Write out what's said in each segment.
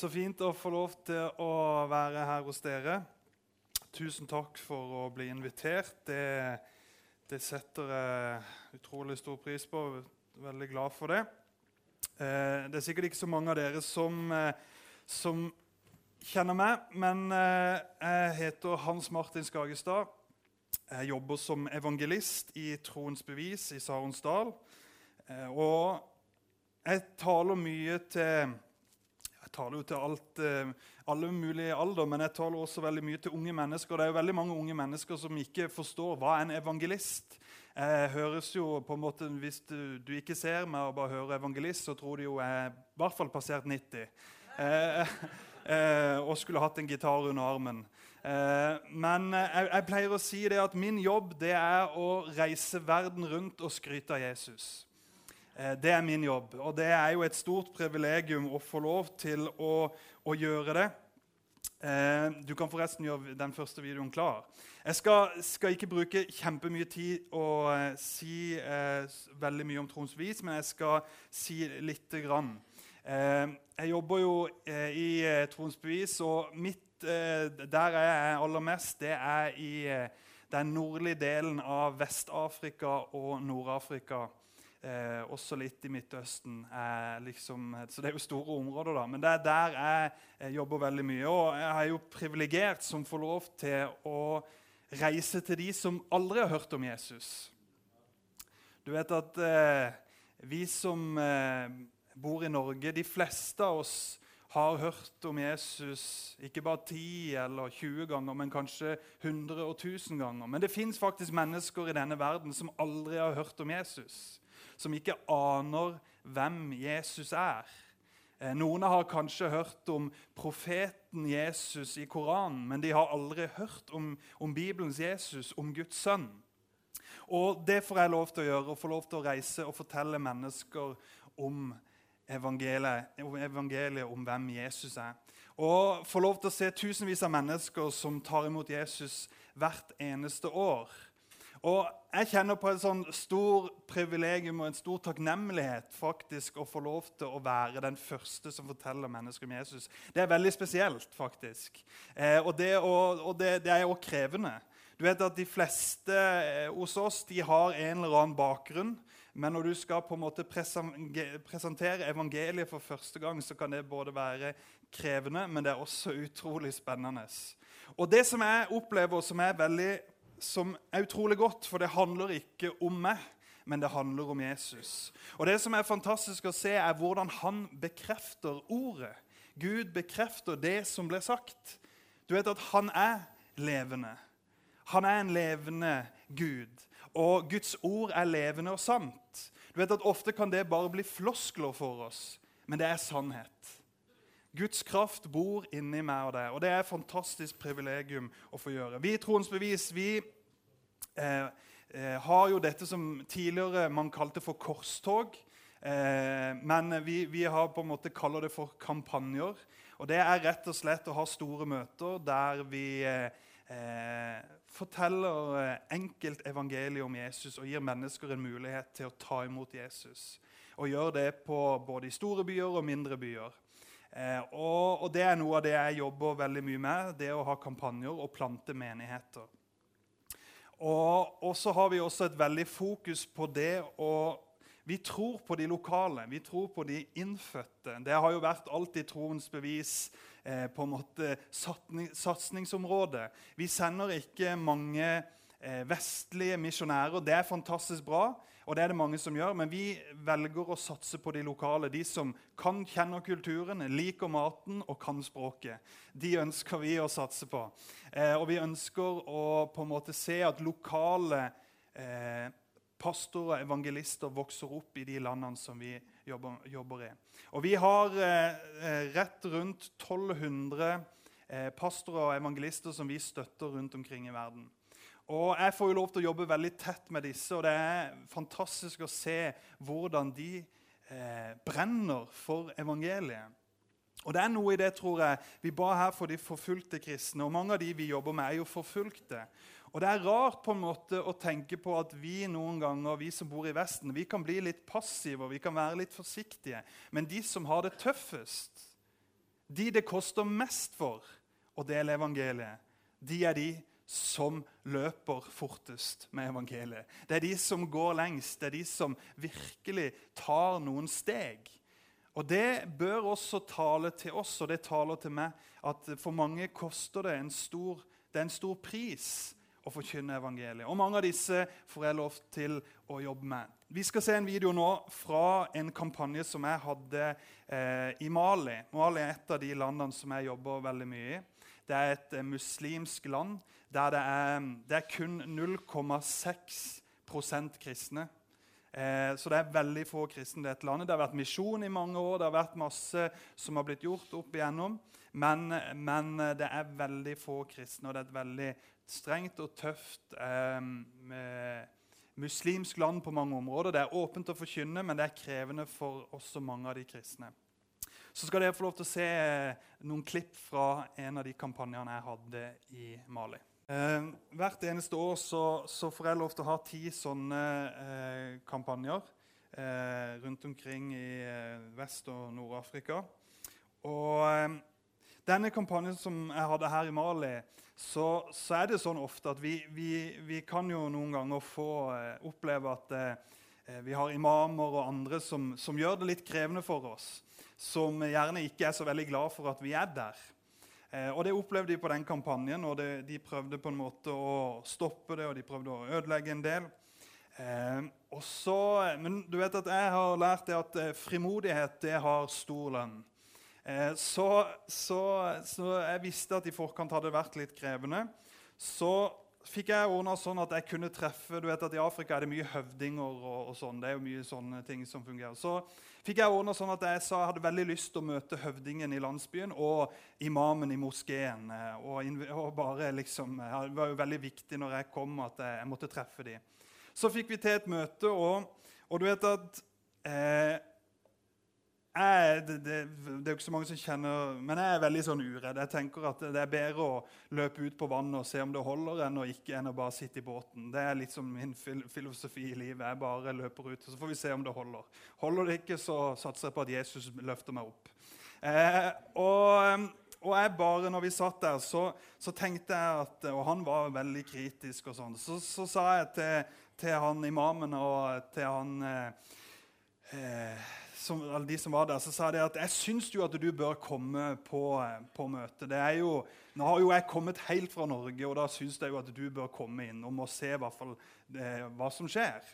Så fint å få lov til å være her hos dere. Tusen takk for å bli invitert. Det, det setter jeg utrolig stor pris på. Veldig glad for det. Eh, det er sikkert ikke så mange av dere som, eh, som kjenner meg, men eh, jeg heter Hans Martin Skagestad. Jeg jobber som evangelist i Troens Bevis i Saronsdal. Og jeg taler mye til jeg taler jo til alt, eh, alle mulige alder, men jeg taler også veldig mye til unge mennesker. Det er jo veldig mange unge mennesker som ikke forstår hva en evangelist jeg høres jo på en måte, Hvis du, du ikke ser meg og bare hører evangelist, så tror de jo jeg er i hvert fall passert 90. Eh, eh, og skulle hatt en gitar under armen. Eh, men jeg, jeg, pleier å si det at min jobb det er å reise verden rundt og skryte av Jesus. Eh, det er min jobb, og det er jo et stort privilegium å få lov til å, å gjøre det. Eh, du kan forresten gjøre den første videoen klar. Jeg skal, skal ikke bruke kjempemye tid og eh, si eh, veldig mye om Troms Vis, men jeg skal si lite grann. Eh, jeg jobber jo eh, i Troms Bevis, og mitt, der jeg er aller mest, det er i den nordlige delen av Vest-Afrika og Nord-Afrika. Eh, også litt i Midtøsten. Eh, liksom, så det er jo store områder, da. Men det er der jeg, jeg jobber veldig mye. Og jeg er jo privilegert som får lov til å reise til de som aldri har hørt om Jesus. Du vet at eh, vi som eh, bor i Norge, de fleste av oss har hørt om Jesus ikke bare 10 eller 20 ganger, men kanskje 100 og 1000 ganger. Men det fins faktisk mennesker i denne verden som aldri har hørt om Jesus som ikke aner hvem Jesus er. Eh, noen har kanskje hørt om profeten Jesus i Koranen, men de har aldri hørt om, om Bibelens Jesus, om Guds sønn. Og Det får jeg lov til å gjøre, å få lov til å reise og fortelle mennesker om evangeliet, evangeliet om hvem Jesus er. Og få lov til å se tusenvis av mennesker som tar imot Jesus hvert eneste år. Og jeg kjenner på et sånn stor privilegium og en stor takknemlighet faktisk å få lov til å være den første som forteller mennesker om Jesus. Det er veldig spesielt, faktisk. Eh, og det, og, og det, det er òg krevende. Du vet at De fleste eh, hos oss de har en eller annen bakgrunn. Men når du skal på en måte presentere evangeliet for første gang, så kan det både være krevende, men det er også utrolig spennende. Og Det som jeg opplever som er veldig som er utrolig godt, for det handler ikke om meg, men det handler om Jesus. Og Det som er fantastisk å se, er hvordan han bekrefter ordet. Gud bekrefter det som ble sagt. Du vet at han er levende. Han er en levende Gud. Og Guds ord er levende og sant. Du vet at Ofte kan det bare bli floskler for oss, men det er sannhet. Guds kraft bor inni meg og deg, og det er et fantastisk privilegium å få gjøre. Vi i Troens Bevis vi eh, eh, har jo dette som tidligere man kalte for korstog. Eh, men vi, vi, har på en måte kaller det for kampanjer. Og Det er rett og slett å ha store møter der vi eh, eh forteller eh, enkelt evangeliet om Jesus og gir mennesker en mulighet til å ta imot Jesus. Og gjør det på både i store byer og mindre byer. Eh, og, og, Det er noe av det jeg jobber veldig mye med. Det å ha kampanjer og plante menigheter. Og, og så har vi også et veldig fokus på det å Vi tror på de lokale, vi tror på de innfødte. Det har jo vært alltid troens bevis eh, på en måte satsingsområde. Vi sender ikke mange eh, vestlige misjonærer. Det er fantastisk bra. Og det er det mange som gjør, Men vi velger å satse på de lokale. De som kan, kjenner kulturen, liker maten og kan språket. De ønsker vi å satse på. Eh, og vi ønsker å på en måte se at lokale eh, pastorer og evangelister vokser opp i de landene som vi jobber, jobber i. Og vi har eh, eh rett rundt 1200 eh, pastorer og evangelister som vi støtter rundt omkring i verden. Og Jeg får jo lov til å jobbe veldig tett med disse, og det er fantastisk å se hvordan de eh, brenner for evangeliet. Og det er noe i det, tror jeg. Vi ba her for de forfulgte kristne, og mange av de vi jobber med, er jo forfulgte. Og Det er rart på en måte å tenke på at vi noen ganger, vi som bor i Vesten, vi kan bli litt passive og vi kan være litt forsiktige. Men de som har det tøffest, De det koster mest for å dele evangeliet, de er de som løper fortest med evangeliet. Det er de som går lengst, det er de som virkelig tar noen steg. Og Det bør også tale til oss, og det taler til meg, at for mange koster det en stor, det en stor pris å forkynne evangeliet. Og Mange av disse får jeg lov til å jobbe med. Vi skal se en video nå fra en kampanje som jeg hadde eh, i Mali. Mali er et av de landene som jeg jobber veldig mye i. Det er et eh, muslimsk land der det er, det er kun 0,6% kristne. Eh, så det er veldig få kristne i dette landet. Det har vært misjon i mange år, det har vært masse som har blitt gjort opp igjennom. Men, men det er veldig få kristne, og det er et veldig strengt og tøft eh, muslimsk land på mange områder. Det er åpent å forkynne, men det er krevende for også mange av de kristne. Så skal dere få lov til å se noen klipp fra en av de kampanjene jeg hadde i Mali. Eh, hvert eneste år så, så, får jeg lov til å ha ti sånne eh, kampanjer eh, rundt omkring i eh, Vest- og Nord-Afrika. Og eh, denne kampanjen som jeg hadde her i Mali, så, så er det sånn ofte at vi, vi, vi, kan jo noen ganger få eh, oppleve at vi har imamer og andre som, som gjør det litt krevende for oss. Som gjerne ikke er så veldig glad for at vi er der. Eh, og Det opplevde de på den kampanjen, og de prøvde på en måte å stoppe det og de prøvde å ødelegge en del. Eh, også, men du vet at jeg har lært det at eh, frimodighet det har stor lønn. Eh, så, så, så, jeg visste at i forkant hadde det vært litt krevende. Så fikk jeg ordna sånn at jeg kunne treffe du vet at I Afrika er det mye høvdinger. og, og sånn, det er jo mye sånne ting som fungerer. Så fikk jeg ordna sånn at jeg sa jeg hadde veldig lyst til å møte høvdingen i landsbyen og imamen i moskeen. Eh, og, og bare liksom, Det var jo veldig viktig når jeg kom, at jeg, jeg måtte treffe dem. Så fikk vi til et møte, og, og du vet at eh, jeg, det, det, det, er jo ikke så mange som kjenner Men jeg er veldig sånn uredd. Jeg tenker at Det er bedre å løpe ut på vannet og se om det holder, enn å ikke enn å bare sitte i båten. Det er litt som min filosofi i livet. Jeg bare løper ut, og så får vi se om det holder. Holder det ikke, så satser jeg på at Jesus løfter meg opp. Eh, og, og, jeg bare, når vi satt der, så, så, tenkte jeg at Og han var veldig kritisk, og sånn. Så, så, sa jeg til, til han imamen og til han eh, eh som, de som var der, så sa de at jeg syns jo at du bør komme på, på møtet. Jo, nå har jo jeg kommet helt fra Norge, og da syns jeg jo at du bør komme inn og må se fall eh, hva som skjer.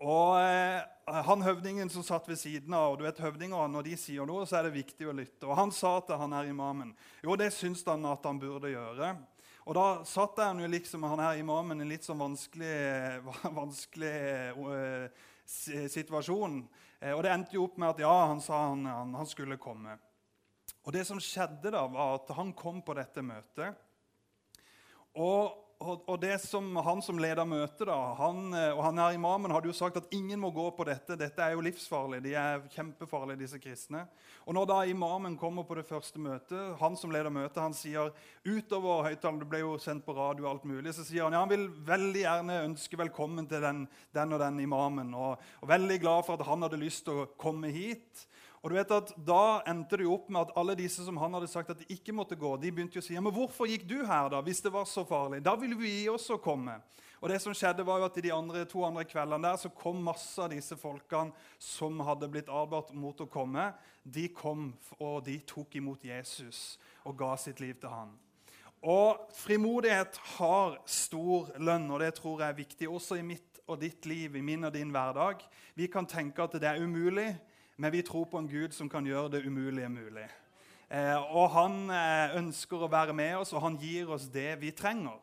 Og eh, han Høvdingen som satt ved siden av, og du vet høvdinger, når de sier noe, så er det viktig å lytte. Og Han sa til han her imamen jo, det syns han at han burde gjøre. Og Da satt han jo liksom, han her imamen i en litt sånn vanskelig, vanskelig uh, situasjon. Eh, og Det endte jo opp med at ja, han sa han, han, han skulle komme. Og Det som skjedde, da, var at han kom på dette møtet. Og og, og, det som Han som leder møtet, da, han, eh, og han er imamen, hadde jo sagt at ingen må gå på dette. Dette er jo livsfarlig. De er kjempefarlige, disse kristne. Og Når da imamen kommer på det første møtet, han som leder møtet, han sier utover høyttaleren, det ble jo sendt på radio og alt mulig, så sier han ja, han vil veldig gjerne ønske velkommen til den, den og den imamen. Og, og veldig glad for at han hadde lyst til å komme hit. Og du vet at Da endte det jo opp med at alle disse som han hadde sagt at de ikke måtte gå, de begynte jo å si ja, men hvorfor gikk du her da, hvis det var så farlig. Da ville vi også komme. Og det som skjedde var jo at I de andre, to andre kveldene der så kom masse av disse folkene som hadde blitt advart mot å komme. De kom, og de tok imot Jesus og ga sitt liv til han. Og Frimodighet har stor lønn, og det tror jeg er viktig også i mitt og ditt liv, i min og din hverdag. Vi kan tenke at det er umulig men vi tror på en Gud som kan gjøre det umulige mulig. Eh, og han eh, ønsker å være med oss, og han gir oss det vi trenger.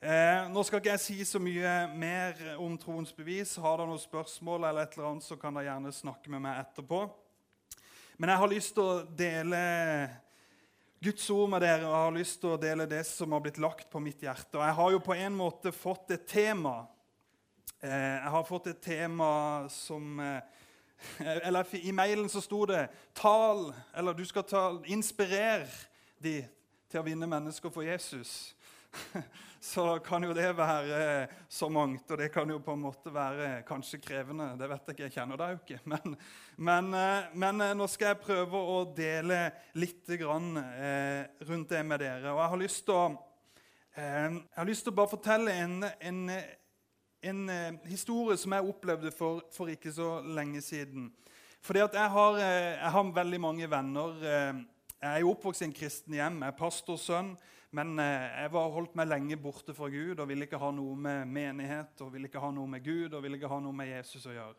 Eh, nå skal ikke jeg si så mye mer om troens bevis. Har dere noen spørsmål, eller et eller annet, så kan dere gjerne snakke med meg etterpå. Men jeg har lyst til å dele Guds ord med dere og jeg har lyst til å dele det som har blitt lagt på mitt hjerte. Og jeg har jo på en måte fått et tema. Eh, jeg har fått et tema som eh, eller I mailen så sto det 'tal', eller du skal ta, inspirere de til å vinne mennesker for Jesus. så kan jo det være så mangt. Og det kan jo på en måte være kanskje krevende. Det vet jeg ikke, jeg kjenner deg jo ikke. Men, men, eh, men, nå skal jeg prøve å dele litt eh, rundt det med dere. Og jeg har lyst til å, eh, jeg har lyst til å bare fortelle en, en, en eh, historie som jeg opplevde for, for, ikke så lenge siden. Fordi at jeg har, jeg har veldig mange venner. Jeg er jo oppvokst i en kristen hjem. Jeg er pastorsønn. Men eh, jeg var holdt meg lenge borte fra Gud og ville ikke ha noe med menighet og ville ikke ha noe med Gud og ville ikke ha noe med Jesus å gjøre.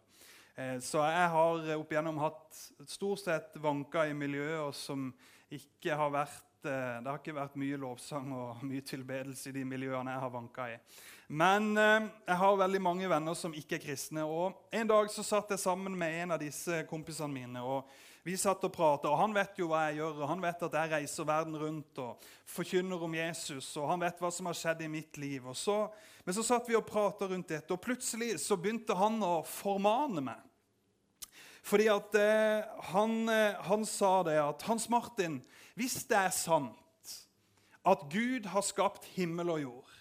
Eh, så jeg har opp igjennom hatt stort sett vanka i miljøer som ikke har vært eh, Det har ikke vært mye lovsang og mye tilbedelse i de miljøene jeg har vanka i. Men jeg har veldig mange venner som ikke er kristne. og En dag så satt jeg sammen med en av disse kompisene mine. og vi satt og pratet, og Han vet jo hva jeg gjør, og han vet at jeg reiser verden rundt og forkynner om Jesus. og Han vet hva som har skjedd i mitt liv. Så, men så satt vi og pratet rundt dette, og plutselig så begynte han å formane meg. Fordi at eh, han, eh, han sa det at Hans Martin, hvis det er sant at Gud har skapt himmel og jord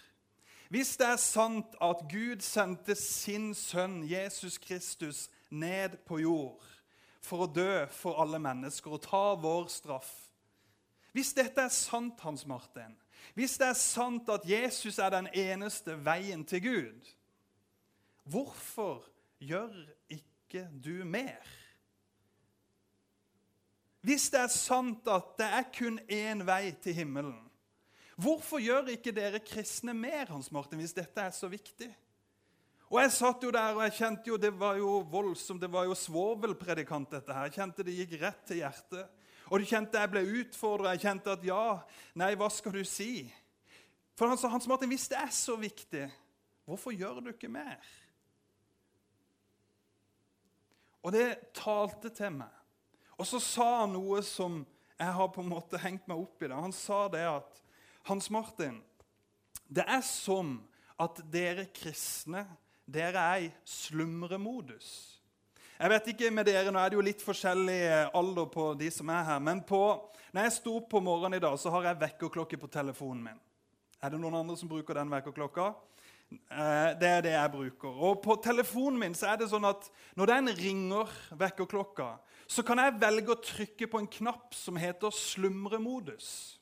hvis det er sant at Gud sendte sin sønn Jesus Kristus ned på jord for å dø for alle mennesker og ta vår straff. Hvis dette er sant, Hans Martin, hvis det er sant at Jesus er den eneste veien til Gud, hvorfor gjør ikke du mer? Hvis det er sant at det er kun én vei til himmelen, hvorfor gjør ikke dere kristne mer, Hans Martin, hvis dette er så viktig? Og Jeg satt jo der og jeg kjente jo det var jo voldsomt, det var jo svovelpredikant, dette her. Jeg kjente det gikk rett til hjertet. Og du kjente jeg ble utfordra. Jeg kjente at ja, nei, hva skal du si? For han sa Hans Martin, hvis det er så viktig, hvorfor gjør du ikke mer? Og det talte til meg. Og så sa han noe som jeg har på en måte hengt meg opp i. det. Han sa det at Hans Martin, det er som at dere kristne dere er i slumremodus. Jeg vet ikke med dere, Nå er det jo litt forskjellig alder på de som er her. Men på, når jeg sto opp på morgenen i dag, så har jeg vekkerklokke på telefonen min. Er det noen andre som bruker den vekkerklokka? Eh, det er det jeg bruker. Og på telefonen min så er det sånn at når den ringer, vekkerklokka, så kan jeg velge å trykke på en knapp som heter slumremodus.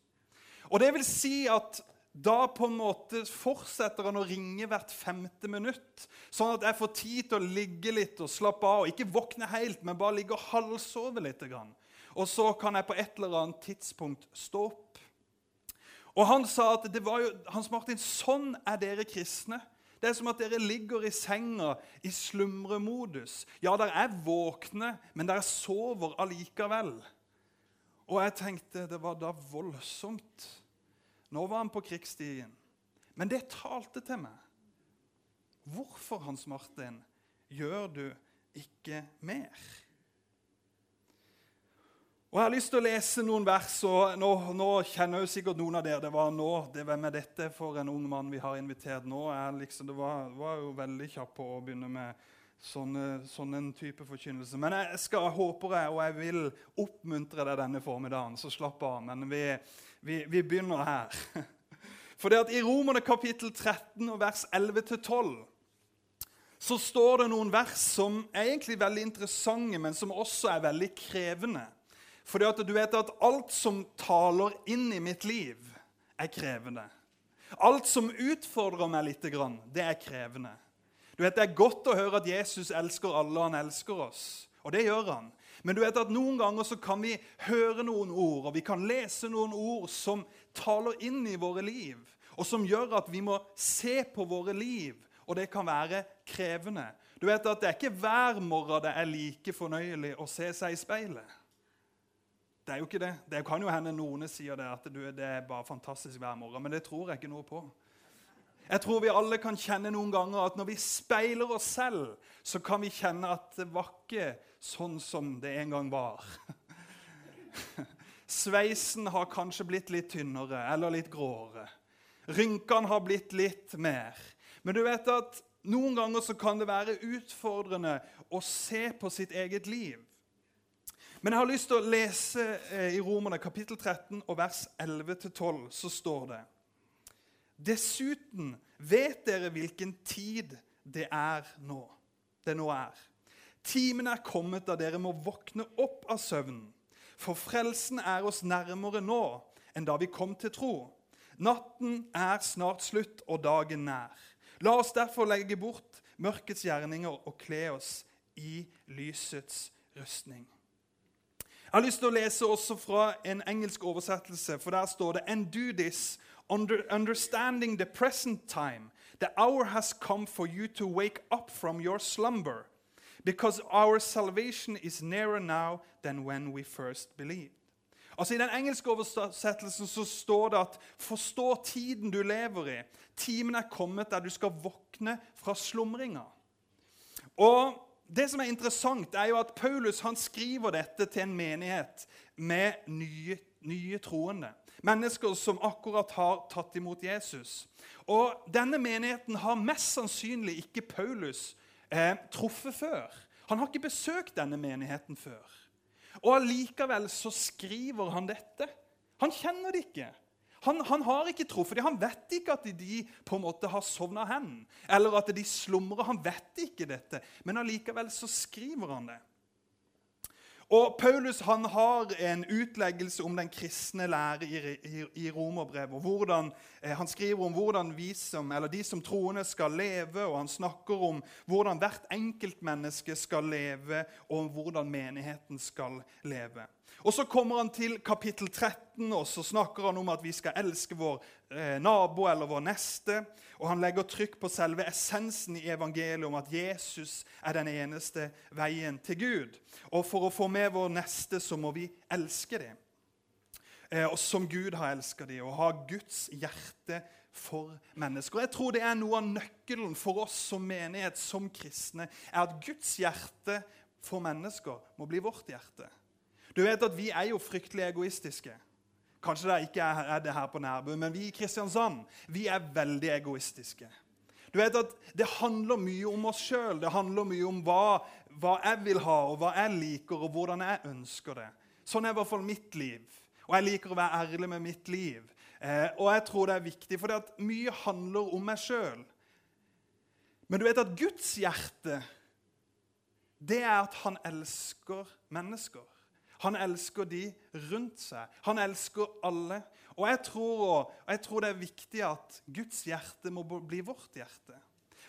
Og det vil si at da på en måte fortsetter han å ringe hvert femte minutt, sånn at jeg får tid til å ligge litt og slappe av. og Ikke våkne helt, men bare ligge og halvsove litt. Og så kan jeg på et eller annet tidspunkt stå opp. Og Han sa at det var jo, Hans Martin, sånn er dere kristne. Det er som at dere ligger i senga i slumremodus. Ja, dere er våkne, men dere sover allikevel. Og jeg tenkte det var da voldsomt. Nå var han på krigsstien. Men det talte til meg. Hvorfor, Hans Martin, gjør du ikke mer? Og Jeg har lyst til å lese noen vers. og Nå, nå kjenner jo sikkert noen av dere det var nå, det Hvem er dette for en ung mann vi har invitert nå. Liksom, det var, var, jo veldig kjapp på å begynne med sånne, sånn type forkynnelse. Men jeg skal, håper jeg, og jeg vil oppmuntre deg denne formiddagen, så slapp av. Men vi, vi, vi begynner her. For det at I Romerne kapittel 13 og vers 11-12 så står det noen vers som er egentlig veldig interessante, men som også er veldig krevende. Fordi at du vet at alt som taler inn i mitt liv, er krevende. Alt som utfordrer meg litt, det er krevende. Du vet, Det er godt å høre at Jesus elsker alle, han elsker oss. Og det gjør han. Men du vet at noen ganger så kan vi høre noen ord og vi kan lese noen ord som taler inn i våre liv, og som gjør at vi må se på våre liv. Og det kan være krevende. Du vet at Det er ikke hver morgen det er like fornøyelig å se seg i speilet. Det er jo ikke det. Det kan jo hende noen sier det, at det er bare fantastisk hver morgen, men det tror jeg ikke noe på. Jeg tror vi alle kan kjenne noen ganger at når vi speiler oss selv, så kan vi kjenne at det var ikke sånn som det en gang var. Sveisen har kanskje blitt litt tynnere eller litt gråere. Rynkene har blitt litt mer. Men du vet at noen ganger så kan det være utfordrende å se på sitt eget liv. Men jeg har lyst til å lese eh, i Romerne kapittel 13 og vers 11-12, så står det Dessuten vet dere hvilken tid det er nå. Det nå er. Timen er kommet da dere må våkne opp av søvnen. For frelsen er oss nærmere nå enn da vi kom til tro. Natten er snart slutt og dagen nær. La oss derfor legge bort mørkets gjerninger og kle oss i lysets rustning. Jeg har lyst til å lese også fra en engelsk oversettelse, for der står det And do this, understanding the present time. The hour has come for you to wake up from your slumber, because our salvation is nearer now than when we first believed. Altså I den engelske oversettelsen så står det at 'forstå tiden du lever i'. Timen er kommet der du skal våkne fra slumringa. Og det som er interessant, er jo at Paulus han skriver dette til en menighet med nye, nye troende. Mennesker som akkurat har tatt imot Jesus. Og Denne menigheten har mest sannsynlig ikke Paulus eh, truffet før. Han har ikke besøkt denne menigheten før. Og Allikevel så skriver han dette. Han kjenner det ikke. Han, han, har ikke truffet dem. Han vet ikke at de på en måte har sovna hen, eller at de slumrer. Han vet ikke dette, men allikevel så skriver han det. Og Paulus han har en utleggelse om den kristne lære i, i, i Romerbrevet. Eh, han skriver om hvordan vi som, eller de som troende skal leve, og han snakker om hvordan hvert enkeltmenneske skal leve, og om hvordan menigheten skal leve. Og Så kommer han til kapittel 13, og så snakker han om at vi skal elske vår eh, nabo eller vår neste. Og Han legger trykk på selve essensen i evangeliet om at Jesus er den eneste veien til Gud. Og For å få med vår neste så må vi elske dem. Eh, og som Gud har elsket dem, og ha Guds hjerte for mennesker. Jeg tror det er noe av nøkkelen for oss som menighet, som kristne, er at Guds hjerte for mennesker må bli vårt hjerte. Du vet at Vi er jo fryktelig egoistiske. Kanskje det ikke er det her på Nærbø, men vi i Kristiansand vi er veldig egoistiske. Du vet at Det handler mye om oss sjøl. Det handler mye om hva, hva, jeg vil ha, og hva jeg liker, og hvordan jeg ønsker det. Sånn er i hvert fall mitt liv. Og jeg liker å være ærlig med mitt liv. Eh, og jeg tror det er viktig, for mye handler om meg sjøl. Men du vet at Guds hjerte, det er at han elsker mennesker. Han elsker de rundt seg. Han elsker alle. Og jeg tror, jeg tror det er viktig at Guds hjerte må bli vårt hjerte.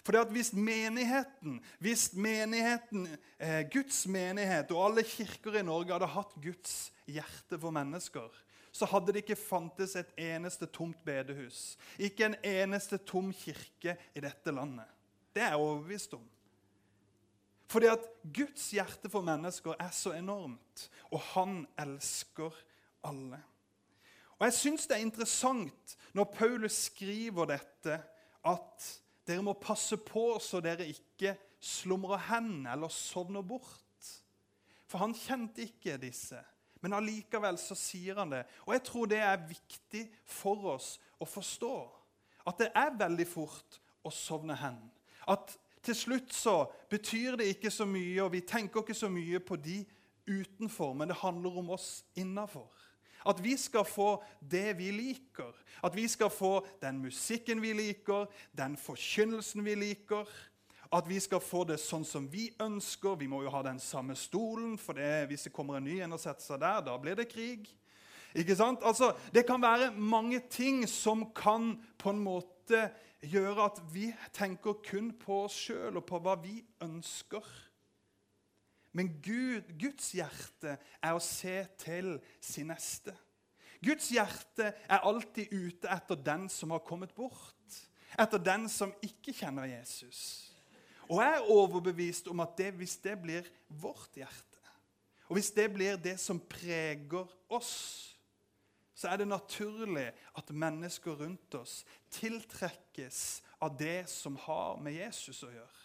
For hvis menigheten, hvis menigheten, eh, Guds menighet og alle kirker i Norge hadde hatt Guds hjerte for mennesker, så hadde det ikke fantes et eneste tomt bedehus, ikke en eneste tom kirke i dette landet. Det er jeg overbevist om. Fordi at Guds hjerte for mennesker er så enormt, og han elsker alle. Og Jeg syns det er interessant når Paulus skriver dette, at dere må passe på så dere ikke slumrer hen eller sovner bort. For han kjente ikke disse, men allikevel så sier han det. Og jeg tror det er viktig for oss å forstå at det er veldig fort å sovne hen. At til slutt så betyr det ikke så mye, og vi tenker ikke så mye på de utenfor, men det handler om oss innafor. At vi skal få det vi liker. At vi skal få den musikken vi liker, den forkynnelsen vi liker. At vi skal få det sånn som vi ønsker. Vi må jo ha den samme stolen, for det, hvis det kommer en ny en og setter seg der, da blir det krig. Ikke sant? Altså, Det kan være mange ting som kan på en måte gjøre at vi tenker kun på oss sjøl og på hva vi ønsker. Men Gud, Guds hjerte er å se til sin neste. Guds hjerte er alltid ute etter den som har kommet bort. Etter den som ikke kjenner Jesus. Og jeg er overbevist om at det, hvis det blir vårt hjerte, og hvis det blir det som preger oss, så er det naturlig at mennesker rundt oss tiltrekkes av det som har med Jesus å gjøre.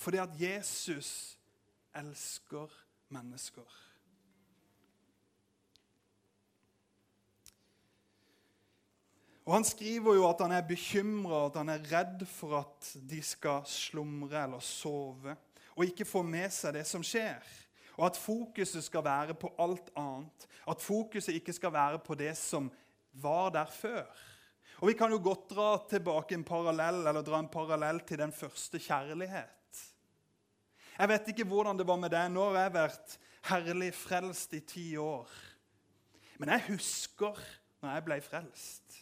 Fordi at Jesus elsker mennesker. Og Han skriver jo at han er bekymra, at han er redd for at de skal slumre eller sove og ikke få med seg det som skjer. Og at fokuset skal være på alt annet. At fokuset ikke skal være på det som var der før. Og Vi kan jo godt dra tilbake en parallell, eller dra en parallell til den første kjærlighet. Jeg vet ikke hvordan det var med deg. Nå har jeg vært herlig frelst i ti år. Men jeg husker når jeg ble frelst.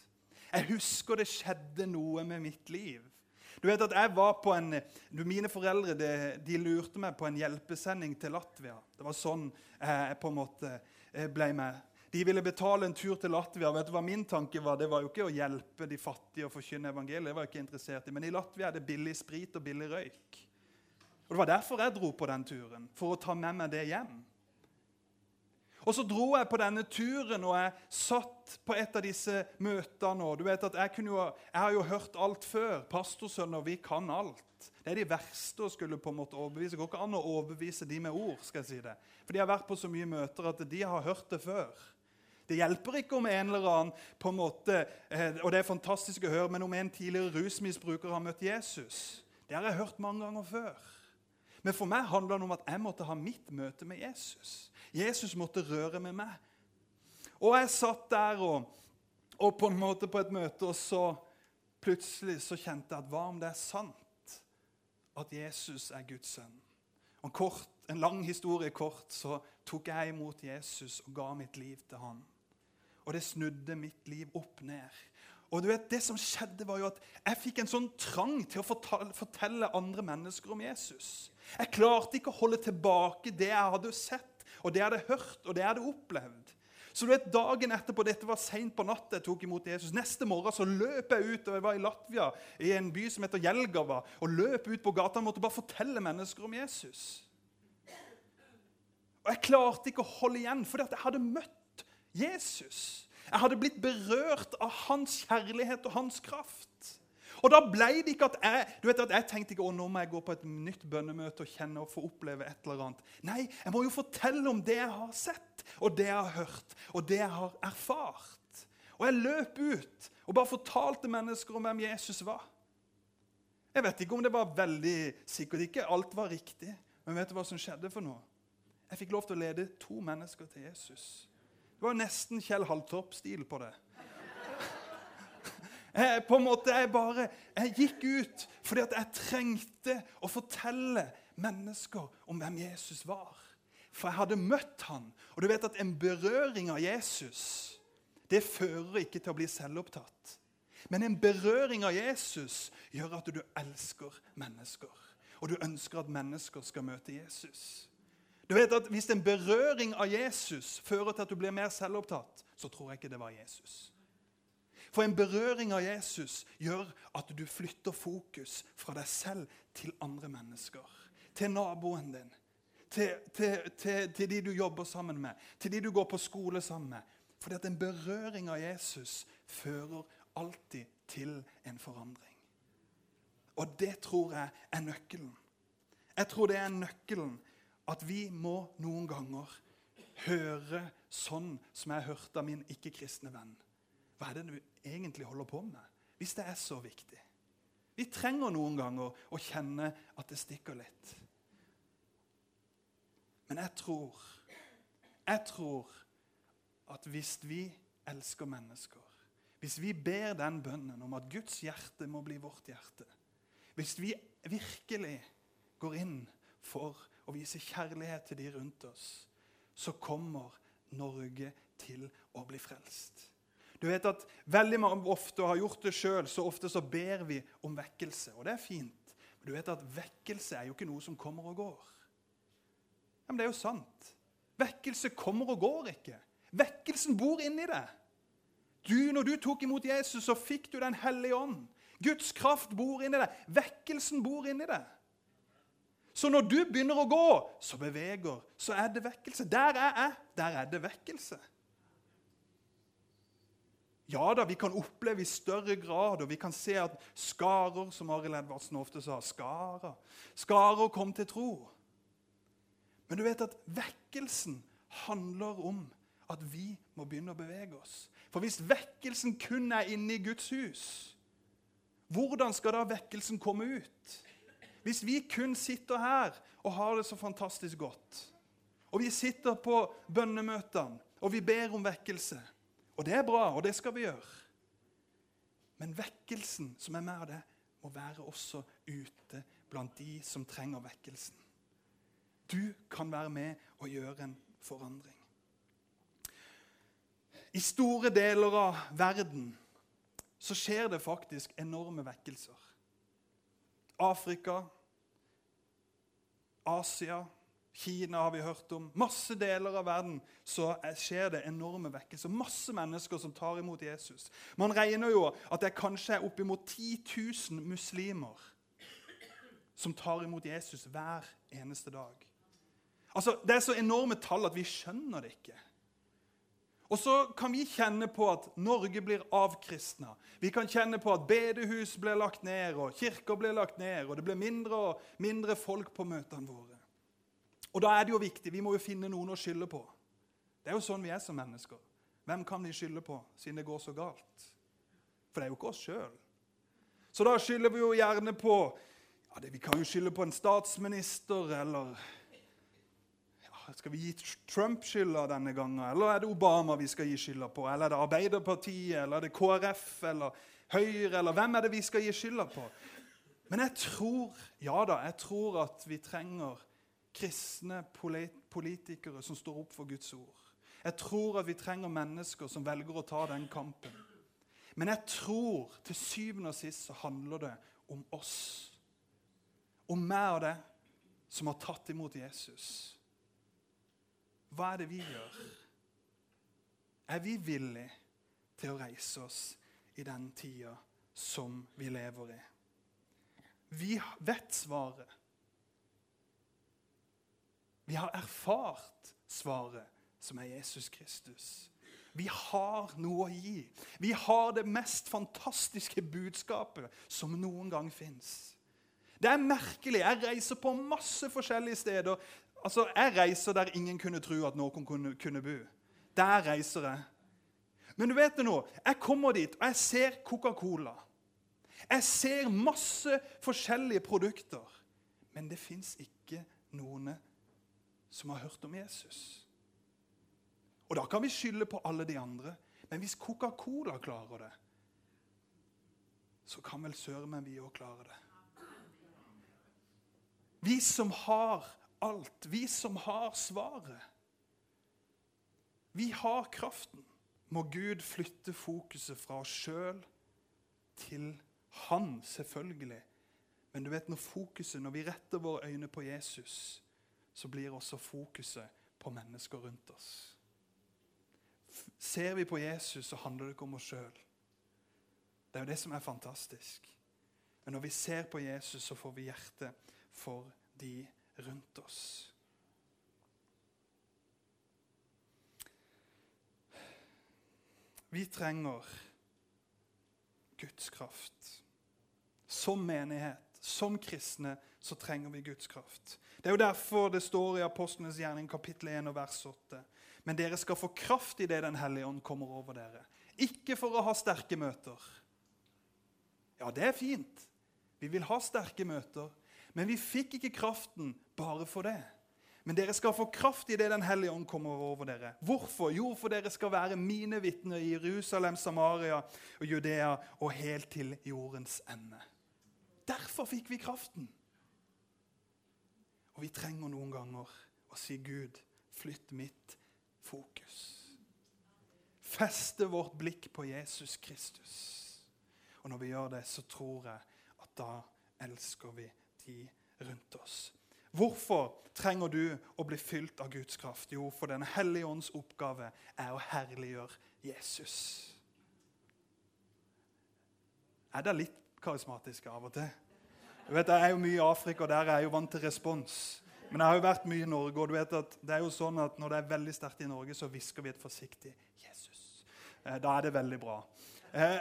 Jeg husker det skjedde noe med mitt liv. Du vet at jeg var på en, Mine foreldre de, de lurte meg på en hjelpesending til Latvia. Det var sånn jeg på en måte ble med. De ville betale en tur til Latvia. Vet du hva min tanke var? Det var jo ikke å hjelpe de fattige og forkynne evangeliet. det var jeg ikke interessert i. Men i Latvia er det billig sprit og billig røyk. Og Det var derfor jeg dro på den turen. For å ta med meg det hjem. Og Så dro jeg på denne turen, og jeg satt på et av disse møtene. og du vet at Jeg, jo, jeg har jo hørt alt før. Pastorsønner, vi kan alt. Det er de verste å skulle på en måte overbevise. Det går ikke an å overbevise de med ord. skal jeg si det. For de har vært på så mye møter at de har hørt det før. Det hjelper ikke om en eller annen på en måte, eh, og det er fantastisk å høre, men om en tidligere rusmisbruker har møtt Jesus. Det har jeg hørt mange ganger før. Men for meg handler det om at jeg måtte ha mitt møte med Jesus. Jesus måtte røre med meg. Og jeg satt der og, og på en måte på et møte, og så plutselig så kjente jeg at hva om det er sant at Jesus er Guds sønn? Og kort, en lang historie kort så tok jeg imot Jesus og ga mitt liv til han. Og det snudde mitt liv opp ned. Og du vet, Det som skjedde, var jo at jeg fikk en sånn trang til å fortelle andre mennesker om Jesus. Jeg klarte ikke å holde tilbake det jeg hadde sett, og det jeg hadde hørt og det jeg hadde opplevd. Så du vet, Dagen etterpå, dette var seint på natta, jeg tok imot Jesus. Neste morgen så løp jeg ut og jeg var i Latvia, i en by som heter Jelgava, og løp ut på gata og måtte bare fortelle mennesker om Jesus. Og Jeg klarte ikke å holde igjen, fordi jeg hadde møtt Jesus. Jeg hadde blitt berørt av hans kjærlighet og hans kraft. Og da ble det ikke at jeg du vet at jeg tenkte ikke å nå må jeg gå på et nytt bønnemøte og kjenne og få oppleve et eller annet. Nei, jeg må jo fortelle om det jeg har sett, og det jeg har hørt, og det jeg har erfart. Og jeg løp ut og bare fortalte mennesker om hvem Jesus var. Jeg vet ikke om det var veldig Sikkert ikke alt var riktig, men vet du hva som skjedde for noe? Jeg fikk lov til å lede to mennesker til Jesus. Det var nesten Kjell Haltorp-stil på det. Jeg, på en måte, jeg bare jeg gikk ut fordi at jeg trengte å fortelle mennesker om hvem Jesus var. For jeg hadde møtt han. Og du vet at en berøring av Jesus det fører ikke til å bli selvopptatt. Men en berøring av Jesus gjør at du elsker mennesker. Og du ønsker at mennesker skal møte Jesus. Du vet at Hvis en berøring av Jesus fører til at du blir mer selvopptatt, så tror jeg ikke det var Jesus. For en berøring av Jesus gjør at du flytter fokus fra deg selv til andre mennesker. Til naboen din, til, til, til, til de du jobber sammen med, til de du går på skole sammen med. Fordi at en berøring av Jesus fører alltid til en forandring. Og det tror jeg er nøkkelen. Jeg tror det er nøkkelen at vi må noen ganger høre sånn som jeg hørte av min ikke-kristne venn. Hva er det du egentlig holder på med, hvis det er så viktig. Vi trenger noen ganger å kjenne at det stikker litt. Men jeg tror, jeg tror at hvis vi elsker mennesker, hvis vi ber den bønnen om at Guds hjerte må bli vårt hjerte, hvis vi virkelig går inn for å vise kjærlighet til de rundt oss, så kommer Norge til å bli frelst. Du vet at Veldig ofte, har gjort det sjøl, så ofte så ber vi om vekkelse. Og det er fint. Men du vet at vekkelse er jo ikke noe som kommer og går. Ja, Men det er jo sant. Vekkelse kommer og går ikke. Vekkelsen bor inni deg. Du, når du tok imot Jesus, så fikk du Den hellige ånd. Guds kraft bor inni deg. Vekkelsen bor inni deg. Så når du begynner å gå, så beveger, så er det vekkelse. Der er jeg, der er det vekkelse. Ja da, vi kan oppleve i større grad, og vi kan se at skarer, som Arild Edvardsen ofte sa, skarer, skarer kom til tro. Men du vet at vekkelsen handler om at vi må begynne å bevege oss. For hvis vekkelsen kun er inne i Guds hus, hvordan skal da vekkelsen komme ut? Hvis vi kun sitter her og har det så fantastisk godt, og vi sitter på bønnemøtene og vi ber om vekkelse og det er bra, og det skal vi gjøre. Men vekkelsen som er med av det, må være også ute blant de som trenger vekkelsen. Du kan være med og gjøre en forandring. I store deler av verden så skjer det faktisk enorme vekkelser. Afrika, Asia, Kina har vi hørt om. Masse deler av verden så skjer det enorme vekkelser. Masse mennesker som tar imot Jesus. Man regner jo at det kanskje er oppimot 10 000 muslimer som tar imot Jesus hver eneste dag. Altså, Det er så enorme tall at vi skjønner det ikke. Og så kan vi kjenne på at Norge blir avkristna. Vi kan kjenne på at bedehus blir lagt ned, og kirker blir lagt ned, og det blir mindre og mindre folk på møtene våre. Og da er det jo viktig, Vi må jo finne noen å skylde på. Det er jo sånn vi er som mennesker. Hvem kan vi skylde på siden det går så galt? For det er jo ikke oss sjøl. Så da skylder vi jo gjerne på ja, det, Vi kan jo skylde på en statsminister, eller Skal vi gi Trump skylda denne gangen? Eller er det Obama vi skal gi skylda på? Eller er det Arbeiderpartiet, eller er det KrF, eller Høyre, eller hvem er det vi skal gi skylda på? Men jeg tror, ja da, jeg tror at vi trenger kristne politikere som står opp for Guds ord. Jeg tror at vi trenger mennesker som velger å ta den kampen. Men jeg tror til syvende og sist så handler det om oss. Om meg og det som har tatt imot Jesus. Hva er det vi gjør? Er vi villige til å reise oss i den tida som vi lever i? Vi vet svaret. Vi har erfart svaret, som er Jesus Kristus. Vi har noe å gi. Vi har det mest fantastiske budskapet som noen gang fins. Det er merkelig. Jeg reiser på masse forskjellige steder. Altså, Jeg reiser der ingen kunne tro at noen kunne, kunne bo. Der reiser jeg. Men du vet det nå, jeg kommer dit, og jeg ser Coca-Cola. Jeg ser masse forskjellige produkter. Men det fins ikke noen som har hørt om Jesus. Og Da kan vi skylde på alle de andre. Men hvis Coca-Cola klarer det, så kan vel søren meg vi òg klare det. Vi som har alt, vi som har svaret. Vi har kraften. Må Gud flytte fokuset fra oss sjøl til Han, selvfølgelig. Men du vet når fokuset, når vi retter våre øyne på Jesus, så blir også fokuset på mennesker rundt oss. Ser vi på Jesus, så handler det ikke om oss sjøl. Det er jo det som er fantastisk. Men når vi ser på Jesus, så får vi hjerte for de rundt oss. Vi trenger Guds kraft. Som menighet, som kristne, så trenger vi Guds kraft. Det er jo derfor det står i Apostlenes gjerning kapittel 1 og vers 8. Men dere skal få kraft idet Den hellige ånd kommer over dere. Ikke for å ha sterke møter. Ja, det er fint. Vi vil ha sterke møter. Men vi fikk ikke kraften bare for det. Men dere skal få kraft idet Den hellige ånd kommer over dere. Hvorfor? Jo, for dere skal være mine vitner i Jerusalem, Samaria og Judea og helt til jordens ende. Derfor fikk vi kraften. Og vi trenger noen ganger å si, 'Gud, flytt mitt fokus'. Feste vårt blikk på Jesus Kristus. Og når vi gjør det, så tror jeg at da elsker vi de rundt oss. Hvorfor trenger du å bli fylt av Guds kraft? Jo, for Den hellige ånds oppgave er å herliggjøre Jesus. Er det litt karismatisk av og til? Du vet, Jeg er jo mye i Afrika, og der er jeg jo vant til respons. Men jeg har jo vært mye i Norge, og du vet at det er jo sånn at når det er veldig sterkt i Norge, så hvisker vi et forsiktig 'Jesus'. Eh, da er det veldig bra. Eh,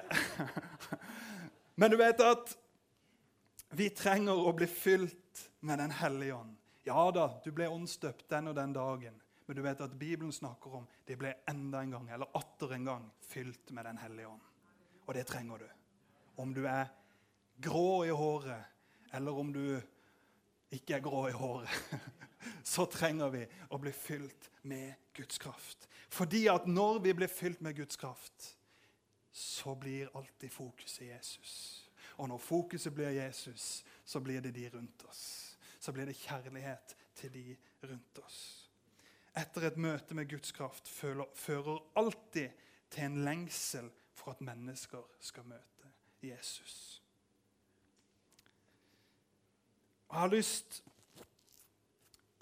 men du vet at vi trenger å bli fylt med Den hellige ånd. Ja da, du ble åndsdøpt den og den dagen. Men du vet at Bibelen snakker om de ble enda en gang, eller atter en gang, fylt med Den hellige ånd. Og det trenger du. Om du er grå i håret eller om du ikke er grå i håret, så trenger vi å bli fylt med Guds kraft. Fordi at når vi blir fylt med Guds kraft, så blir alltid fokuset Jesus. Og når fokuset blir Jesus, så blir det de rundt oss. Så blir det kjærlighet til de rundt oss. Etter et møte med Guds kraft fører alltid til en lengsel for at mennesker skal møte Jesus. Jeg har lyst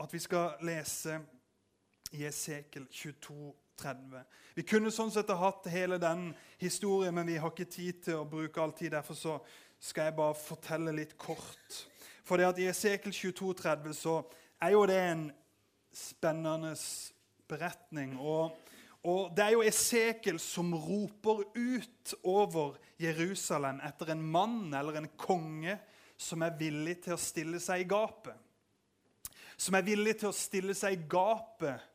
at vi skal lese i Esekel 22, 30. Vi kunne sånn sett ha hatt hele den historien, men vi har ikke tid til å bruke all tid. Derfor så skal jeg bare fortelle litt kort. For det at i Esekel 22, 30 så er jo det en spennende beretning. Og, og det er jo Esekel som roper ut over Jerusalem etter en mann eller en konge som er villig til å stille seg i gapet. Som er villig til å stille seg i gapet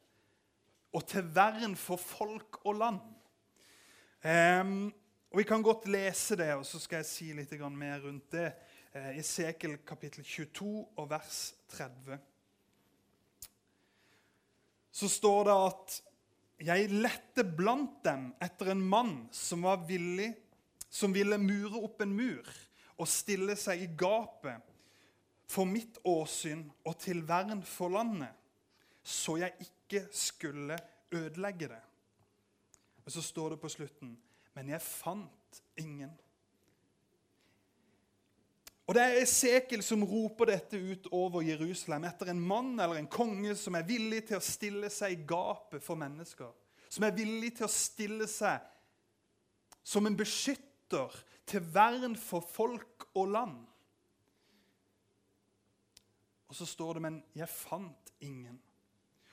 og til vern for folk og land. Um, og Vi kan godt lese det, og så skal jeg si litt mer rundt det. I Sekel kapittel 22 og vers 30. Så står det at jeg lette blant dem etter en mann som var villig, som ville mure opp en mur og stille seg i gapet for mitt åsyn og til vern for landet, så jeg ikke skulle ødelegge det. Og så står det på slutten Men jeg fant ingen. Og Det er Esekel som roper dette ut over Jerusalem etter en mann eller en konge som er villig til å stille seg i gapet for mennesker. Som er villig til å stille seg som en beskytter til vern for folk og land. Og så står det, men jeg fant ingen.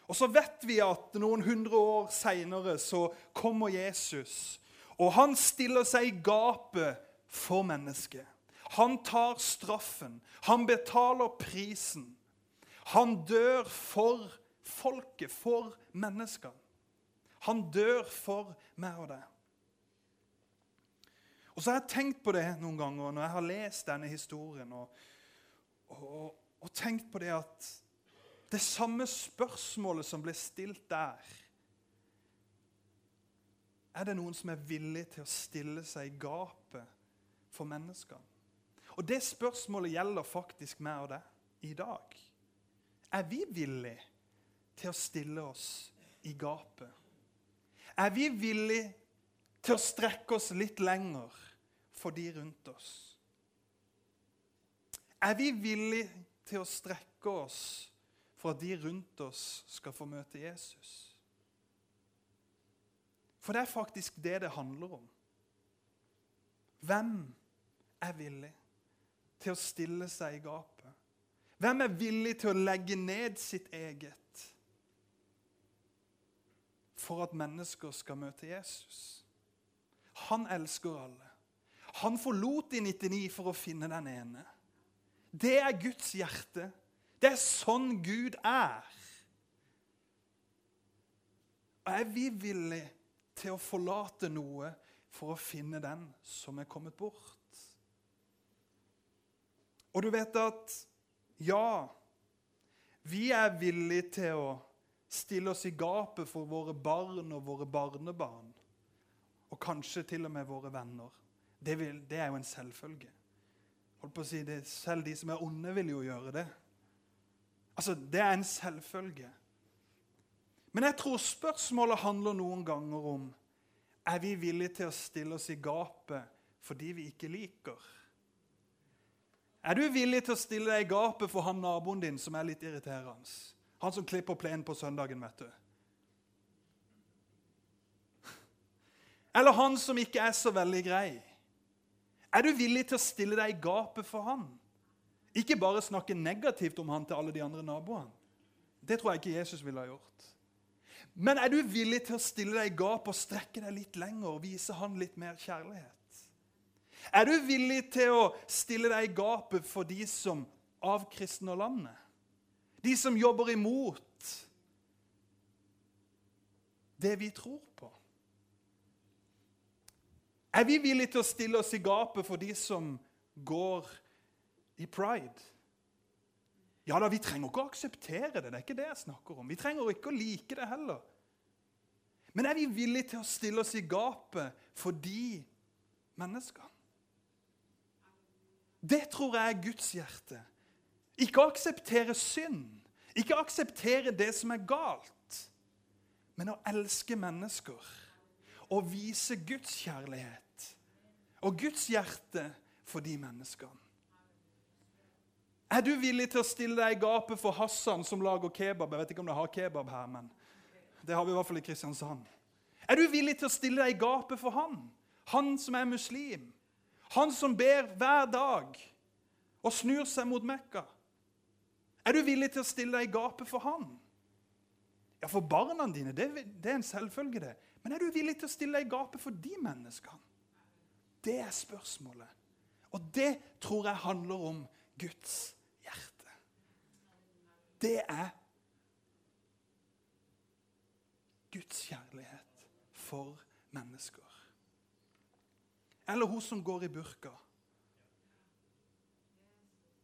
Og så vet vi at noen hundre år seinere så kommer Jesus. Og han stiller seg i gapet for mennesket. Han tar straffen. Han betaler prisen. Han dør for folket, for menneskene. Han dør for meg og deg. Og så har jeg tenkt på det noen ganger når jeg har lest denne historien, og, og, og tenkt på det at det samme spørsmålet som ble stilt der. Er det noen som er villig til å stille seg i gapet for menneskene? Og Det spørsmålet gjelder faktisk meg og deg i dag. Er vi villige til å stille oss i gapet? Er vi villige til å strekke oss litt lenger for de rundt oss? Er vi villige til å strekke oss for at de rundt oss skal få møte Jesus. For det er faktisk det det handler om. Hvem er villig til å stille seg i gapet? Hvem er villig til å legge ned sitt eget for at mennesker skal møte Jesus? Han elsker alle. Han forlot de 99 for å finne den ene. Det er Guds hjerte. Det er sånn Gud er. Og er vi villige til å forlate noe for å finne den som er kommet bort? Og du vet at ja, vi er villige til å stille oss i gapet for våre barn og våre barnebarn. Og kanskje til og med våre venner. Det, vil, det er jo en selvfølge. Holdt på å si, det, Selv de som er onde, vil jo gjøre det. Altså, Det er en selvfølge. Men jeg tror spørsmålet handler noen ganger om er vi villige til å stille oss i gapet fordi vi ikke liker. Er du villig til å stille deg i gapet for han naboen din som er litt irriterende? Han som klipper plenen på søndagen, vet du. Eller han som ikke er så veldig grei. Er du villig til å stille deg i gapet for han? Ikke bare snakke negativt om han til alle de andre naboene. Det tror jeg ikke Jesus ville ha gjort. Men er du villig til å stille deg i gap og strekke deg litt lenger og vise han litt mer kjærlighet? Er du villig til å stille deg i gapet for de som avkristner landet? De som jobber imot det vi tror på? Er vi villige til å stille oss i gapet for de som går i pride. Ja da, Vi trenger ikke å akseptere det. det er ikke det jeg snakker om. Vi trenger ikke å like det heller. Men er vi villige til å stille oss i gapet for de menneskene. Det tror jeg er Guds hjerte. Ikke akseptere synd, ikke akseptere det som er galt, men å elske mennesker og vise Guds kjærlighet og Guds hjerte for de menneskene. Er du villig til å stille deg i gapet for Hassan som lager kebab? Jeg vet ikke om de har kebab her, men det har vi i hvert fall i Kristiansand. Er du villig til å stille deg i gapet for han? Han som er muslim. Han som ber hver dag og snur seg mot Mekka. Er du villig til å stille deg i gapet for han? Ja, for barna dine, det, det er en selvfølge, det. Men er du villig til å stille deg i gapet for de menneskene? Det er spørsmålet. Og det tror jeg handler om Guds. Det er Guds kjærlighet for mennesker. Eller hun som går i burka.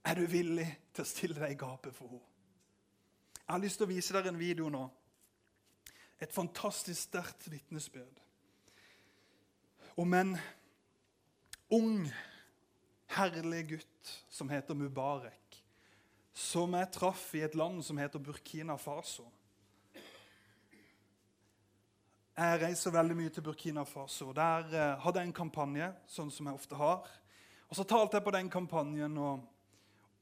Er du villig til å stille deg i gapet for henne? Jeg har lyst til å vise dere en video nå. Et fantastisk sterkt vitnesbyrd om en ung, herlig gutt som heter Mubarek, som jeg traff i et land som heter Burkina Faso. Jeg reiser veldig mye til Burkina Faso. Der eh, hadde jeg en kampanje, sånn som jeg ofte har. Og Så talte jeg på den kampanjen, og,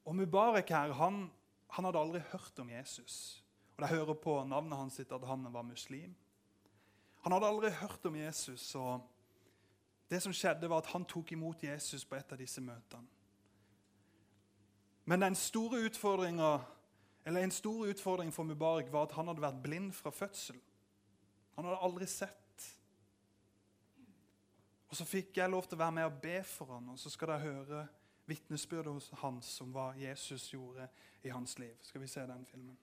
og Mubarek her, han, han, hadde aldri hørt om Jesus. Og Jeg hører på navnet hans sitt at han var muslim. Han hadde aldri hørt om Jesus. og det som skjedde, var at han tok imot Jesus på et av disse møtene. Men den store en stor utfordring for Mubarak var at han hadde vært blind fra fødsel. Han hadde aldri sett. Og Så fikk jeg lov til å være med og be for han, og så skal dere høre vitnesbyrdet hans om hva Jesus gjorde i hans liv. Skal vi se den filmen?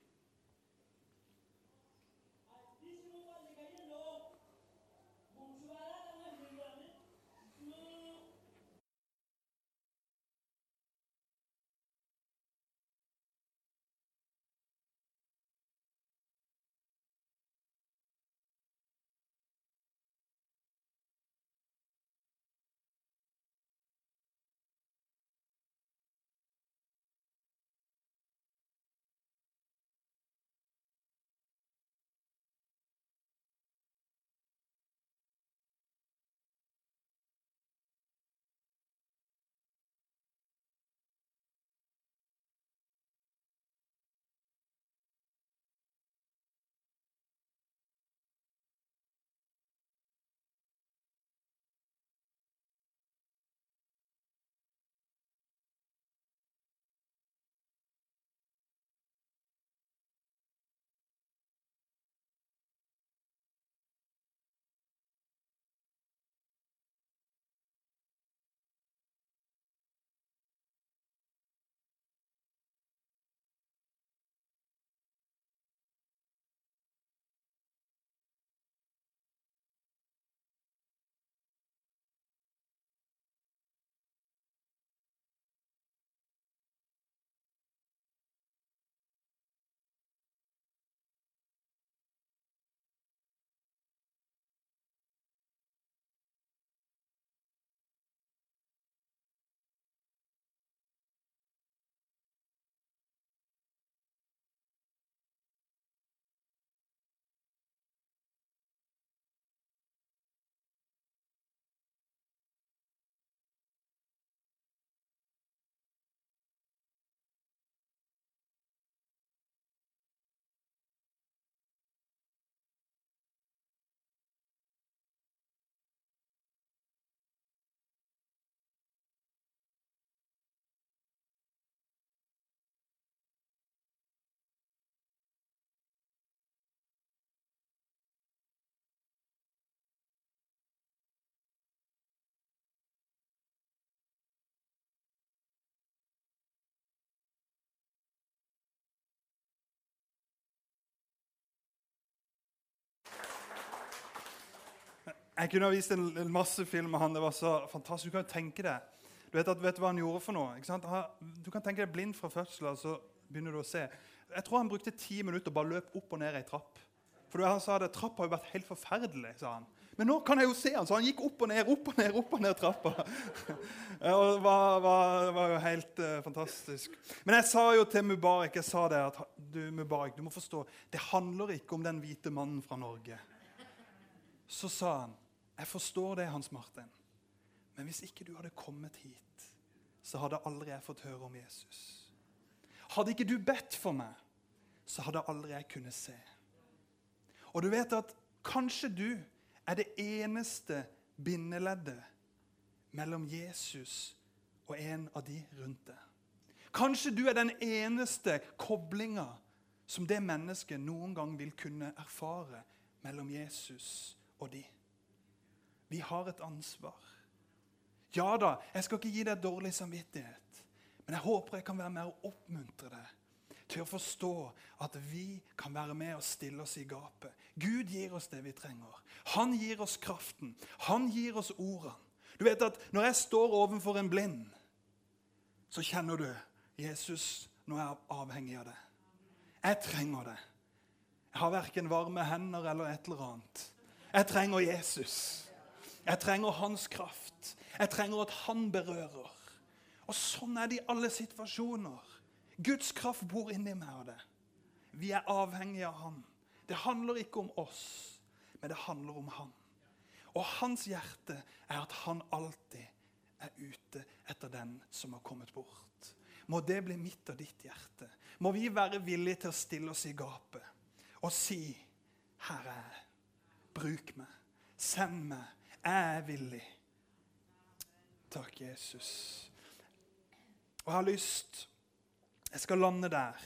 Jeg kunne ha vist en, en masse film med han. Det var så fantastisk. Du kan jo tenke deg du vet, at, vet hva han gjorde for noe? Du kan tenke deg blind fra fødselen, så begynner du å se. Jeg tror han brukte ti minutter og bare løp opp og ned ei trapp. For Han sa det, trappa har jo vært helt forferdelig. sa han. Men nå kan jeg jo se han, så han gikk opp og ned, opp og ned, opp og ned trappa. og det var, var, var, jo helt uh, fantastisk. Men jeg sa jo til Mubarak jeg sa det at du, Mubarak, du må forstå, det handler ikke om den hvite mannen fra Norge. Så sa han, jeg forstår det, Hans Martin, men hvis ikke du hadde kommet hit, så hadde aldri jeg fått høre om Jesus. Hadde ikke du bedt for meg, så hadde aldri jeg kunnet se. Og du vet at kanskje du er det eneste bindeleddet mellom Jesus og en av de rundt deg. Kanskje du er den eneste koblinga som det mennesket noen gang vil kunne erfare mellom Jesus og de. Vi har et ansvar. Ja da, jeg skal ikke gi deg dårlig samvittighet, men jeg håper jeg kan være med å oppmuntre deg til å forstå at vi kan være med og stille oss i gapet. Gud gir oss det vi trenger. Han gir oss kraften. Han gir oss ordene. Du vet at Når jeg står overfor en blind, så kjenner du Jesus, nå er jeg avhengig av det. Jeg trenger det. Jeg har verken varme hender eller et eller annet. Jeg trenger Jesus. Jeg trenger hans kraft. Jeg trenger at han berører. Og sånn er det i alle situasjoner. Guds kraft bor inni meg av det. Vi er avhengige av Han. Det handler ikke om oss, men det handler om Han. Og hans hjerte er at han alltid er ute etter den som har kommet bort. Må det bli mitt og ditt hjerte. Må vi være villige til å stille oss i gapet og si, 'Her er jeg. Bruk meg. Send meg. Jeg er villig.' Takk, Jesus. Og jeg har lyst jeg skal lande der.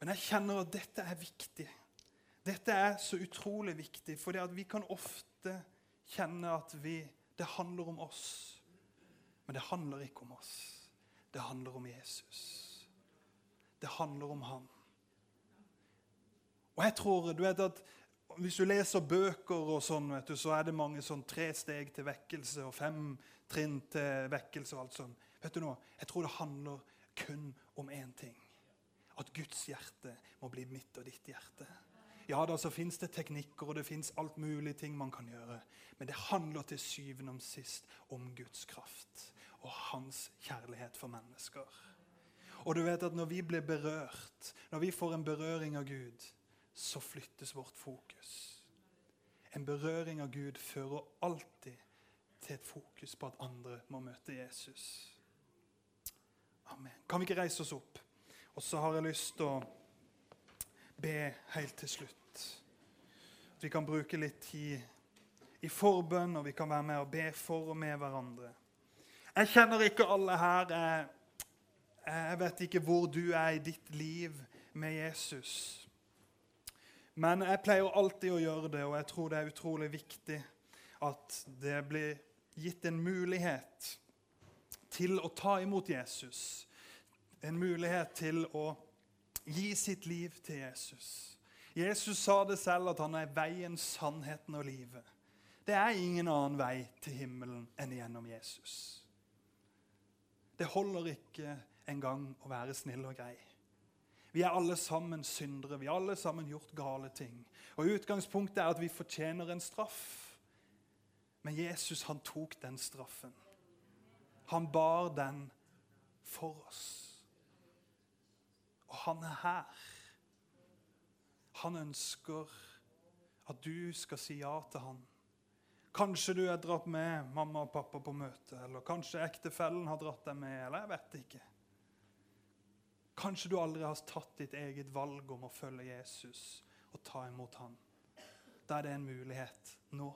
Men jeg kjenner at dette er viktig. Dette er så utrolig viktig, for vi kan ofte kjenne at vi, det handler om oss. Men det handler ikke om oss. Det handler om Jesus. Det handler om Han. Og jeg tror, du vet at Hvis du leser bøker, og sånn, vet du, så er det mange sånn tre steg til vekkelse og fem trinn til vekkelse. og alt sånn. Vet du nå, Jeg tror det handler kun om én ting. At Guds hjerte må bli mitt og ditt hjerte. Ja, da så fins det teknikker og det fins alt mulig ting man kan gjøre. Men det handler til syvende og sist om Guds kraft og hans kjærlighet for mennesker. Og du vet at når vi blir berørt, når vi får en berøring av Gud, så flyttes vårt fokus. En berøring av Gud fører alltid til et fokus på at andre må møte Jesus. Amen. Kan vi ikke reise oss opp? Og så har jeg lyst til å be helt til slutt. Vi kan bruke litt tid i forbønn, og vi kan være med og be for og med hverandre. Jeg kjenner ikke alle her. Jeg, jeg vet ikke hvor du er i ditt liv med Jesus. Men jeg pleier alltid å gjøre det, og jeg tror det er utrolig viktig at det blir gitt en mulighet til å ta imot Jesus. En mulighet til å gi sitt liv til Jesus. Jesus sa det selv, at han er veien, sannheten og livet. Det er ingen annen vei til himmelen enn gjennom Jesus. Det holder ikke engang å være snill og grei. Vi er alle sammen syndere. Vi har alle sammen gjort gale ting. Og Utgangspunktet er at vi fortjener en straff. Men Jesus han tok den straffen. Han bar den for oss. Og han er her. Han ønsker at du skal si ja til han. Kanskje du er dratt med mamma og pappa på møte, eller kanskje ektefellen har dratt deg med, eller jeg vet ikke. Kanskje du aldri har tatt ditt eget valg om å følge Jesus og ta imot han. Da er det en mulighet nå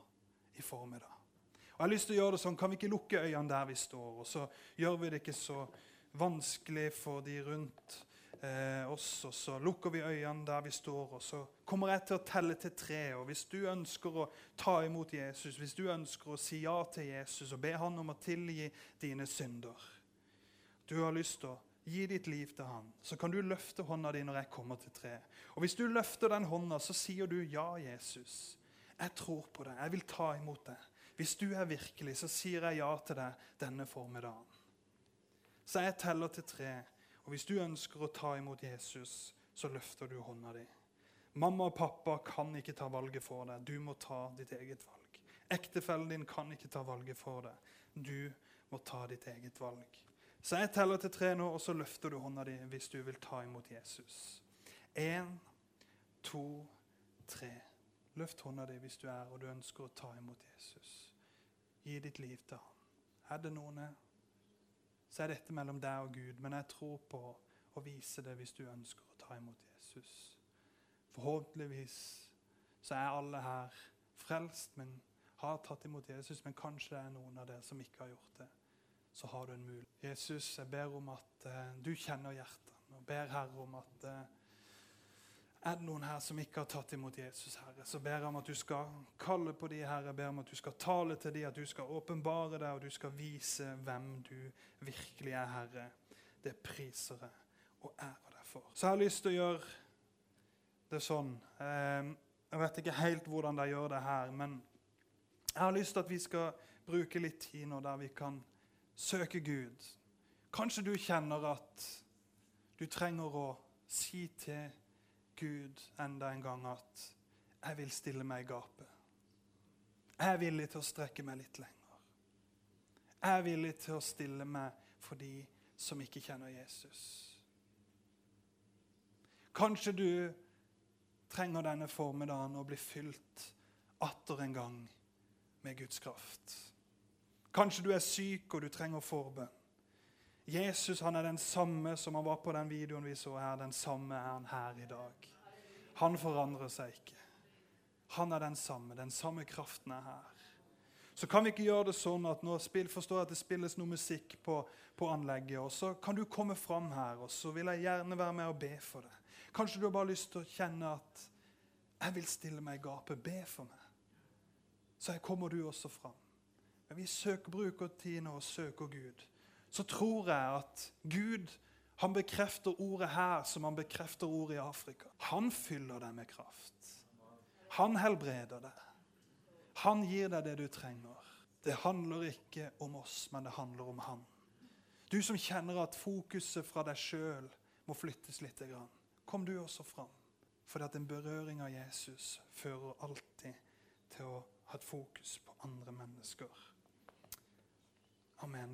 i formiddag. Og jeg har lyst til å gjøre det sånn, Kan vi ikke lukke øynene der vi står? Og så gjør vi det ikke så vanskelig for de rundt eh, oss. Og så lukker vi øynene der vi står, og så kommer jeg til å telle til tre. Og hvis du ønsker å ta imot Jesus, hvis du ønsker å si ja til Jesus og be han om å tilgi dine synder Du har lyst til å gi ditt liv til han, så kan du løfte hånda di når jeg kommer til tre. Og hvis du løfter den hånda, så sier du ja, Jesus. Jeg tror på deg. Jeg vil ta imot deg. Hvis du er virkelig, så sier jeg ja til deg denne formiddagen. Så jeg teller til tre. Og hvis du ønsker å ta imot Jesus, så løfter du hånda di. Mamma og pappa kan ikke ta valget for deg. Du må ta ditt eget valg. Ektefellen din kan ikke ta valget for deg. Du må ta ditt eget valg. Så jeg teller til tre nå, og så løfter du hånda di hvis du vil ta imot Jesus. Én, to, tre. Løft hånda di hvis du er og du ønsker å ta imot Jesus. Gi ditt liv til ham. Er det noen så er dette mellom deg og Gud. Men jeg tror på å vise det hvis du ønsker å ta imot Jesus. Forhåpentligvis så er alle her frelst, men har tatt imot Jesus. Men kanskje det er noen av dere som ikke har gjort det. Så har du en mulighet. Jesus, jeg ber om at eh, du kjenner hjertene. Og ber Herre om at eh, er det noen her som ikke har tatt imot Jesus, Herre, så ber jeg om at du skal kalle på de, Herre. Jeg ber om at du skal tale til de, at du skal åpenbare deg, og du skal vise hvem du virkelig er, Herre. Det priser jeg og ærer deg for. Så jeg har lyst til å gjøre det sånn. Eh, jeg vet ikke helt hvordan de gjør det her, men jeg har lyst til at vi skal bruke litt tid nå der vi kan søke Gud. Kanskje du kjenner at du trenger å si til Gud enda en gang at jeg vil stille meg i gapet. Jeg er villig til å strekke meg litt lenger. Jeg er villig til å stille meg for de som ikke kjenner Jesus. Kanskje du trenger denne formiddagen å bli fylt atter en gang med Guds kraft. Kanskje du er syk og du trenger forbønn. Jesus han er den samme som han var på den videoen vi så her. Den samme er han her i dag. Han forandrer seg ikke. Han er den samme. Den samme kraften er her. Så kan vi ikke gjøre det sånn at nå forstår jeg at det spilles noe musikk på, på, anlegget, og så kan du komme fram her, og så vil jeg gjerne være med og be for deg. Kanskje du har bare lyst til å kjenne at jeg vil stille meg i gapet. Be for meg. Så her kommer du også fram. Men vi søker, bruk tid nå og søker Gud så tror jeg at Gud han bekrefter ordet her som han bekrefter ordet i Afrika. Han fyller deg med kraft. Han helbreder deg. Han gir deg det du trenger. Det handler ikke om oss, men det handler om han. Du som kjenner at fokuset fra deg sjøl må flyttes litt. Kom du også fram. For en berøring av Jesus fører alltid til å ha et fokus på andre mennesker. Amen.